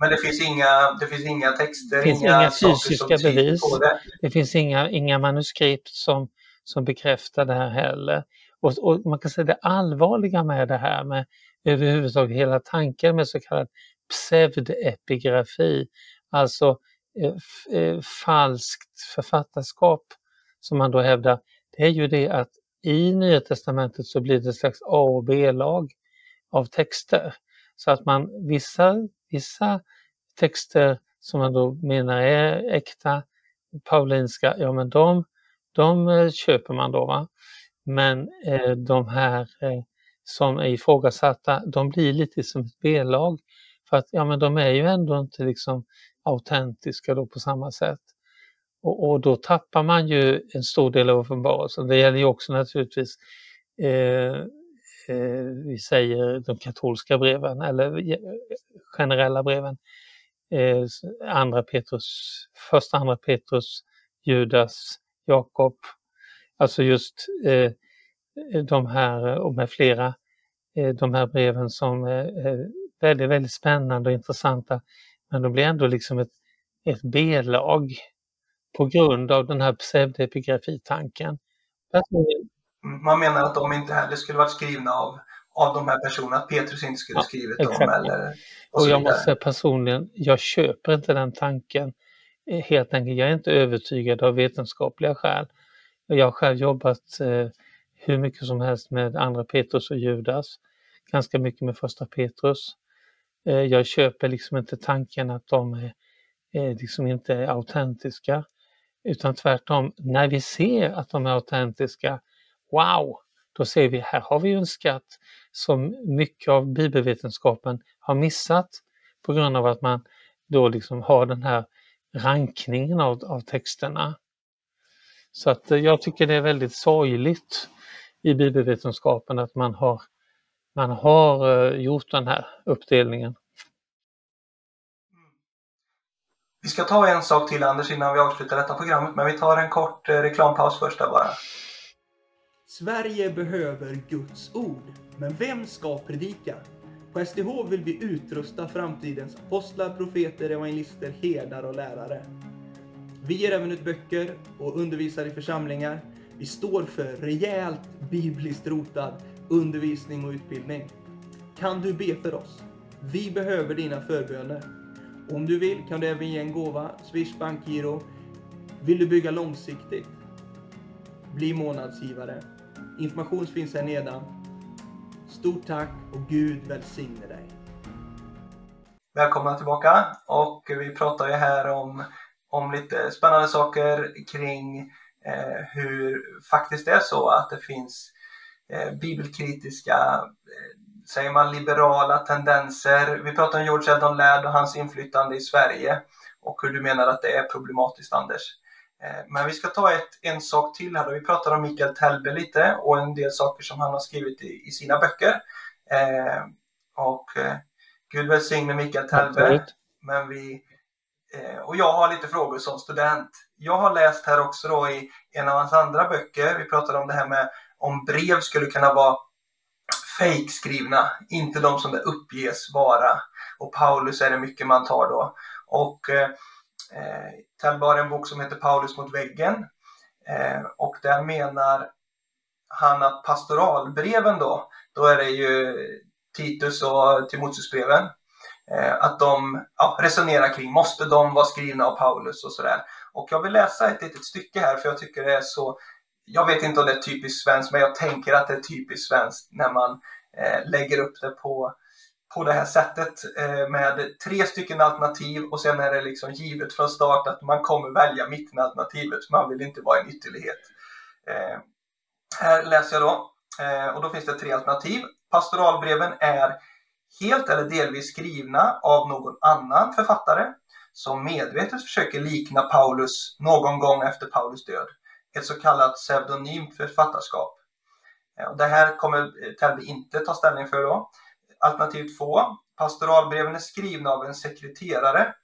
Men det finns inga, det finns inga texter, det finns inga, inga fysiska bevis. Det. det. finns inga, inga manuskript som, som bekräftar det här heller. Och, och, man kan säga det allvarliga med det här med överhuvudtaget hela tanken med så kallad pseudepigrafi, alltså Eh, eh, falskt författarskap som man då hävdar, det är ju det att i Nya Testamentet så blir det ett slags A och B-lag av texter. Så att man vissa, vissa texter som man då menar är äkta, paulinska, ja men de, de eh, köper man då. Va? Men eh, de här eh, som är ifrågasatta, de blir lite som ett B-lag. För att ja men de är ju ändå inte liksom autentiska då på samma sätt. Och, och, då tappar man ju en stor del av uppenbarelsen. Det gäller ju också naturligtvis, eh, eh, vi säger de katolska breven eller eh, generella breven. Eh, andra Petrus, första andra Petrus, Judas, Jakob. Alltså just eh, de här och med flera, eh, de här breven som är väldigt, väldigt spännande och intressanta. Men de blir ändå liksom ett, ett B-lag på grund av den här pseudepigrafitanken. Man menar att de inte heller skulle varit skrivna av, av de här personerna, att Petrus inte skulle ja, skrivit exakt. dem eller och, och jag måste säga personligen, jag köper inte den tanken. Eh, helt enkelt, jag är inte övertygad av vetenskapliga skäl. Jag har själv jobbat eh, hur mycket som helst med andra Petrus och Judas, ganska mycket med första Petrus. Eh, jag köper liksom inte tanken att de är, är liksom inte är autentiska. Utan tvärtom, när vi ser att de är autentiska, wow, då ser vi här har vi en skatt som mycket av bibelvetenskapen har missat på grund av att man då liksom har den här rankningen av, av texterna. Så att eh, jag tycker det är väldigt sorgligt i bibelvetenskapen att man har, man har eh, gjort den här uppdelningen. Vi ska ta en sak till Anders innan vi avslutar detta programmet, men vi tar en kort eh, reklampaus först där bara. Sverige behöver Guds ord, men vem ska predika? På SDH vill vi utrusta framtidens apostlar, profeter, evangelister, herdar och lärare. Vi ger även ut böcker och undervisar i församlingar. Vi står för rejält bibliskt rotad undervisning och utbildning. Kan du be för oss? Vi behöver dina förböner. Om du vill kan du även ge en gåva, Swish, bankgiro. Vill du bygga långsiktigt? Bli månadsgivare. Information finns här nedan. Stort tack och Gud välsigne dig. Välkomna tillbaka och vi pratar ju här om, om lite spännande saker kring eh, hur faktiskt det är så att det finns bibelkritiska eh, säger man, liberala tendenser. Vi pratar om George Eldon Ladd och hans inflytande i Sverige och hur du menar att det är problematiskt, Anders. Eh, men vi ska ta ett, en sak till här. Då. Vi pratar om Mikael Telbe lite och en del saker som han har skrivit i, i sina böcker. Eh, och eh, Gud välsigne Mikael Telbe. Men vi, eh, och jag har lite frågor som student. Jag har läst här också då i en av hans andra böcker. Vi pratade om det här med om brev skulle kunna vara fejkskrivna, inte de som det uppges vara. Och Paulus är det mycket man tar då. Och eh, eh en bok som heter Paulus mot väggen. Eh, och där menar han att pastoralbreven då, då är det ju Titus och Timoteusbreven, eh, att de ja, resonerar kring, måste de vara skrivna av Paulus och sådär. Och jag vill läsa ett litet stycke här för jag tycker det är så jag vet inte om det är typiskt svenskt, men jag tänker att det är typiskt svenskt när man eh, lägger upp det på, på det här sättet eh, med tre stycken alternativ och sen är det liksom givet från start att man kommer välja mittenalternativet. Man vill inte vara en ytterlighet. Eh, här läser jag då eh, och då finns det tre alternativ. Pastoralbreven är helt eller delvis skrivna av någon annan författare som medvetet försöker likna Paulus någon gång efter Paulus död ett så kallat pseudonymt författarskap. Eh, det här kommer eh, Täby inte ta ställning för då. Alternativ två, pastoralbreven är skrivna av en sekreterare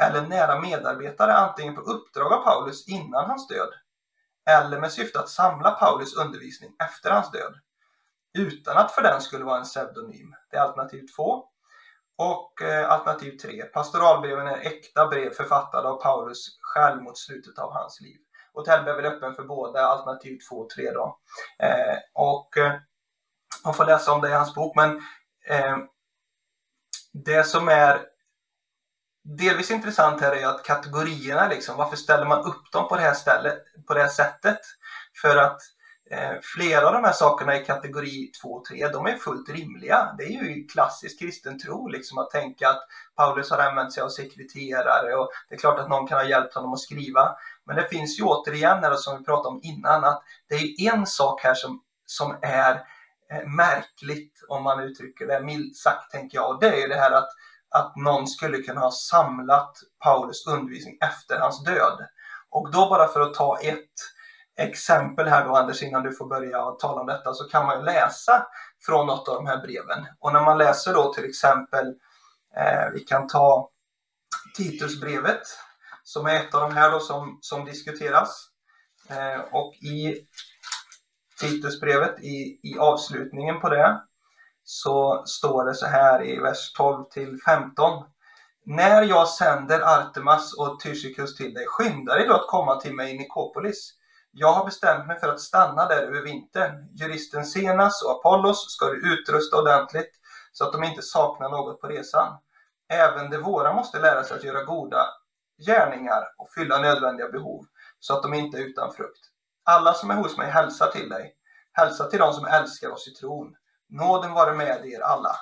eller nära medarbetare antingen på uppdrag av Paulus innan hans död eller med syfte att samla Paulus undervisning efter hans död utan att för den skulle vara en pseudonym. Det är alternativ två. Och eh, alternativ tre, pastoralbreven är äkta brev författade av Paulus själv mot slutet av hans liv. Och är väl öppen för båda alternativ 2 och 3 då. Eh, och eh, man får läsa om det i hans bok, men eh, det som är delvis intressant här är att kategorierna, liksom, varför ställer man upp dem på det här, stället, på det här sättet? För att eh, flera av de här sakerna i kategori 2 och 3, de är fullt rimliga. Det är ju klassisk kristen tro, liksom, att tänka att Paulus har använt sig av sekreterare och det är klart att någon kan ha hjälpt honom att skriva. Men det finns ju återigen, eller som vi pratade om innan, att det är en sak här som, som är eh, märkligt, om man uttrycker det milt sagt, tänker jag. Och det är ju det här att, att någon skulle kunna ha samlat Paulus undervisning efter hans död. Och då bara för att ta ett exempel här då Anders, innan du får börja tala om detta, så kan man ju läsa från något av de här breven. Och när man läser då till exempel, eh, vi kan ta Titusbrevet som är ett av de här då som, som diskuteras. Eh, och i Titusbrevet, i, i avslutningen på det, så står det så här i vers 12 till 15. När jag sänder Artemas och Tychikus till dig, skynda dig då att komma till mig i Nikopolis. Jag har bestämt mig för att stanna där över vintern. Juristen Senas och Apollos ska du utrusta ordentligt så att de inte saknar något på resan. Även de våra måste lära sig att göra goda gärningar och fylla nödvändiga behov så att de inte är utan frukt. Alla som är hos mig hälsar till dig. Hälsa till dem som älskar oss i tron. Nåden vare med er alla.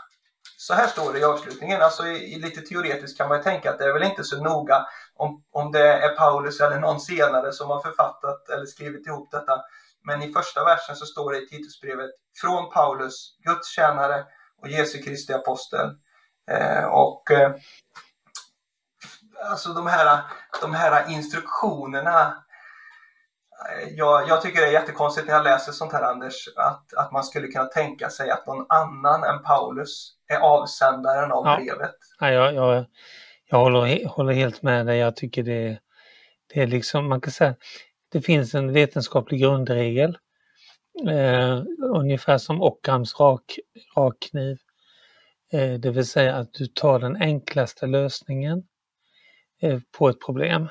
Så här står det i avslutningen. Alltså i, i lite teoretiskt kan man ju tänka att det är väl inte så noga om, om det är Paulus eller någon senare som har författat eller skrivit ihop detta. Men i första versen så står det i Titusbrevet från Paulus, Guds tjänare och Jesu Kristi apostel. Eh, och eh, alltså de här, de här instruktionerna. Jag, jag tycker det är jättekonstigt när jag läser sånt här Anders, att, att man skulle kunna tänka sig att någon annan än Paulus är avsändaren av ja. brevet. Ja, jag, jag, Jag håller, håller helt med dig. Jag tycker det, det är liksom, man kan säga, det finns en vetenskaplig grundregel. Eh, ungefär som Ockhams rak, rakkniv. Eh, det vill säga att du tar den enklaste lösningen Eh, på ett problem.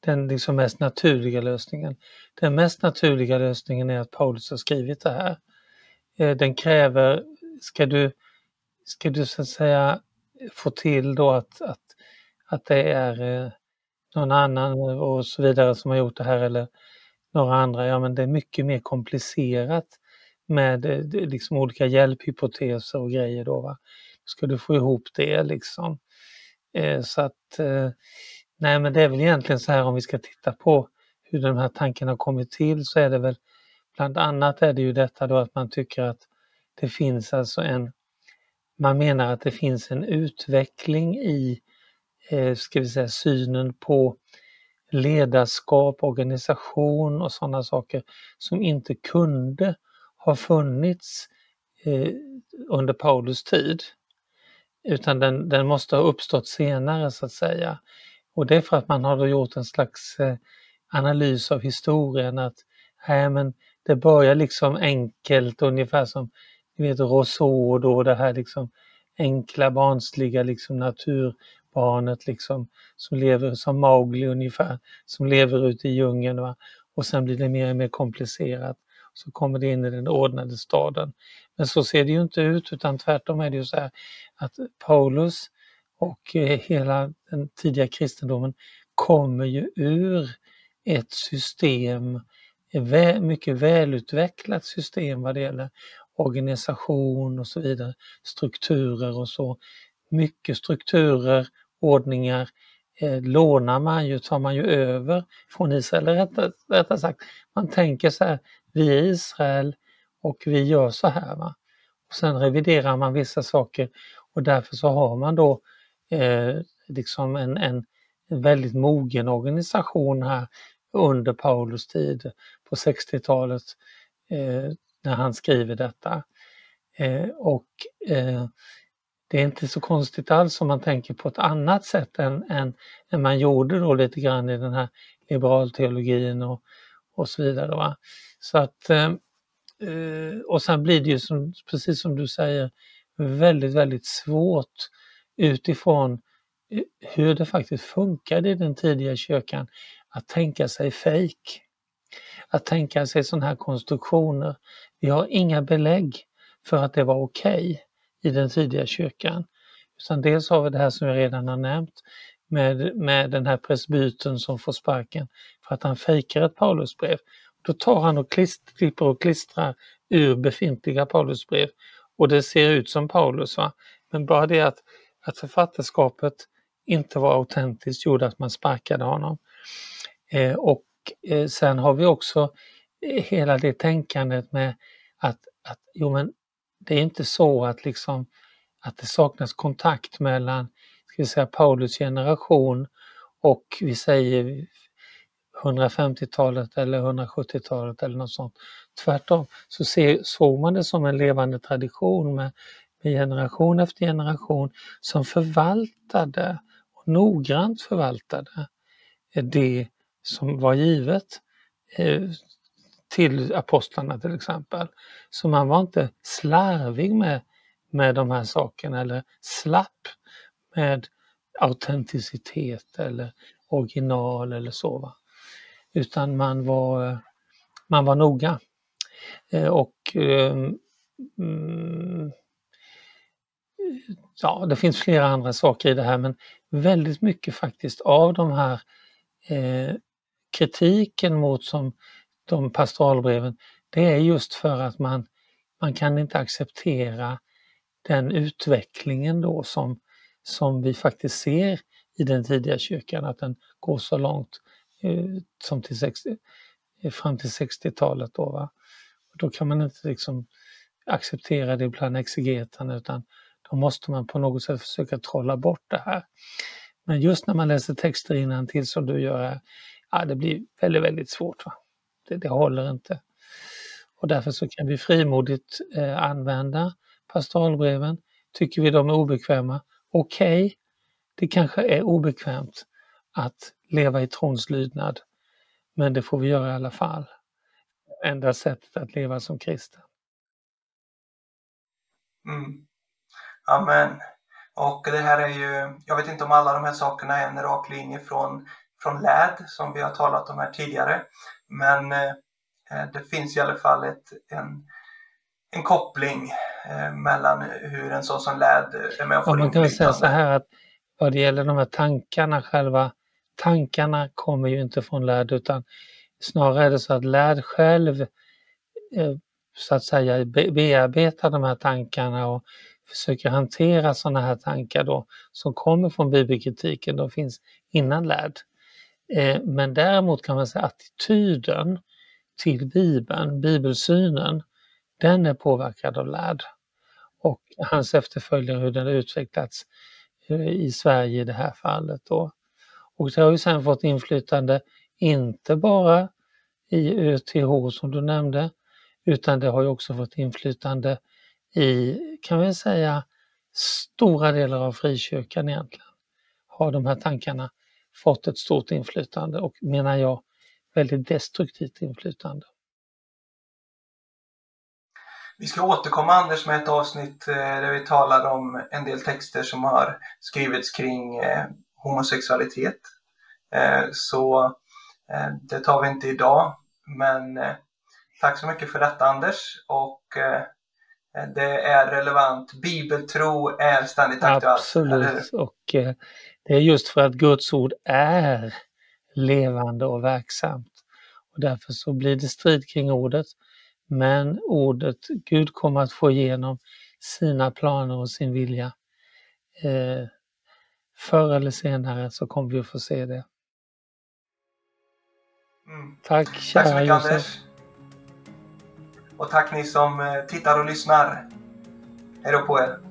Den liksom mest naturliga lösningen. Den mest naturliga lösningen är att Paulus har skrivit det här. Eh, den kräver, ska du, ska du så att säga få till då att, att, att det är eh, någon annan och så vidare som har gjort det här eller några andra, ja men det är mycket mer komplicerat med liksom olika hjälphypoteser och grejer då. Va? Ska du få ihop det liksom. Eh, så att, eh, nej men det är väl egentligen så här om vi ska titta på hur den här tanken har kommit till så är det väl bland annat är det ju detta då att man tycker att det finns alltså en, man menar att det finns en utveckling i, eh, ska vi säga, synen på ledarskap, organisation och sådana saker som inte kunde ha funnits under Paulus tid. Utan den, den måste ha uppstått senare så att säga. Och det är för att man har då gjort en slags eh, analys av historien att nej, men det börjar liksom enkelt, ungefär som ni vet Rousseau då, det här liksom enkla barnsliga liksom naturbarnet liksom som lever som Mowgli ungefär, som lever ute i djungeln. Va? Och sen blir det mer och mer komplicerat. Så kommer det in i den ordnade staden. Men så ser det ju inte ut utan tvärtom är det ju så här att Paulus och eh, hela den tidiga kristendomen kommer ju ur ett system, ett mycket välutvecklat system vad det gäller organisation och så vidare, strukturer och så. Mycket strukturer, ordningar eh, lånar man ju, tar man ju över från Israel. Eller rättare, rättare sagt, man tänker så här, vi är Israel och vi gör så här. Va? Och sen reviderar man vissa saker och därför så har man då eh, liksom en, en, väldigt mogen organisation här under Paulus tid på 60-talet eh, när han skriver detta. Eh, och eh, det är inte så konstigt alls om man tänker på ett annat sätt än, än, än man gjorde då lite grann i den här liberalteologin och, och så vidare. Va? Så att, eh, eh, och sen blir det ju som, precis som du säger väldigt, väldigt svårt utifrån eh, hur det faktiskt funkade i den tidiga kyrkan att tänka sig fejk. Att tänka sig sådana här konstruktioner. Vi har inga belägg för att det var okej okay i den tidiga kyrkan. Utan dels har vi det här som jag redan har nämnt med, med den här presbyten som får sparken för att han fejkar ett Paulusbrev. Då tar han och klipper och klistrar ur befintliga Paulusbrev och det ser ut som Paulus. Va? Men bara det att, att författarskapet inte var autentiskt gjorde att man sparkade honom. Eh, och eh, sen har vi också eh, hela det tänkandet med att, att jo men det är inte så att liksom att det saknas kontakt mellan ska vi säga, Paulus generation och vi säger 150-talet eller 170-talet eller något sånt. Tvärtom så ser, såg man det som en levande tradition med, med generation efter generation som förvaltade och noggrant förvaltade eh, det som var givet eh, till apostlarna till exempel. Så man var inte slarvig med, med de här sakerna eller slapp med autenticitet eller original eller så. Va? Utan man var, man var noga. Eh, och ehm, mm, ja, det finns flera andra saker i det här men väldigt mycket faktiskt av de här eh, kritiken mot som de pastoralbreven, det är just för att man, man kan inte acceptera den utvecklingen då som, som vi faktiskt ser i den tidiga kyrkan, att den går så långt Eh, som till 60, eh, fram till 60-talet. Då, va? Då kan man inte liksom acceptera det bland exegeterna utan då måste man på något sätt försöka trolla bort det här. Men just när man läser texter till som du gör här, ja, det blir väldigt, väldigt svårt. Va? Det, det håller inte. Och därför så kan vi frimodigt eh, använda pastoralbreven. Tycker vi de är obekväma, okej, okay, Det kanske är obekvämt att leva i trons lydnad, men det får vi göra i alla fall. Enda sättet att leva som kristen. Mm. Amen. Och det här är ju, jag vet inte om alla de här sakerna är en rak linje från, från LÄD som vi har talat om här tidigare. Men eh, det finns i alla fall ett, en, en koppling eh, mellan hur en sån som LÄD är med och får ja, Man kan säga så här att vad det gäller de här tankarna själva, tankarna kommer ju inte från lärd utan snarare är det så att lärd själv eh, så att säga bearbetar de här tankarna och försöker hantera sådana här tankar då som kommer från bibelkritiken, de finns innan lärd. Eh, men däremot kan man säga attityden till Bibeln, bibelsynen, den är påverkad av lärd. Och hans efterföljare, hur den har utvecklats eh, i Sverige i det här fallet. Då. Och det har ju sen fått inflytande inte bara i ÖTH som du nämnde, utan det har ju också fått inflytande i, kan vi säga, stora delar av frikyrkan egentligen. Har de här tankarna fått ett stort inflytande och menar jag väldigt destruktivt inflytande. Vi ska återkomma Anders med ett avsnitt eh, där vi talar om en del texter som har skrivits kring eh, homosexualitet. Eh, så eh, det tar vi inte idag, men eh, tack så mycket för detta Anders och det är relevant. Bibeltro är ständigt aktuellt. Absolut, och det är just för att Guds ord är levande och verksamt. Och därför så blir det strid kring ordet. Men ordet, Gud kommer att få igenom sina planer och sin vilja. Eh, förr eller senare så kommer vi att få se det. Mm. Tack kära Tack så mycket, Josef. Anders. Och tack ni som eh, tittar och lyssnar. Hej då på er!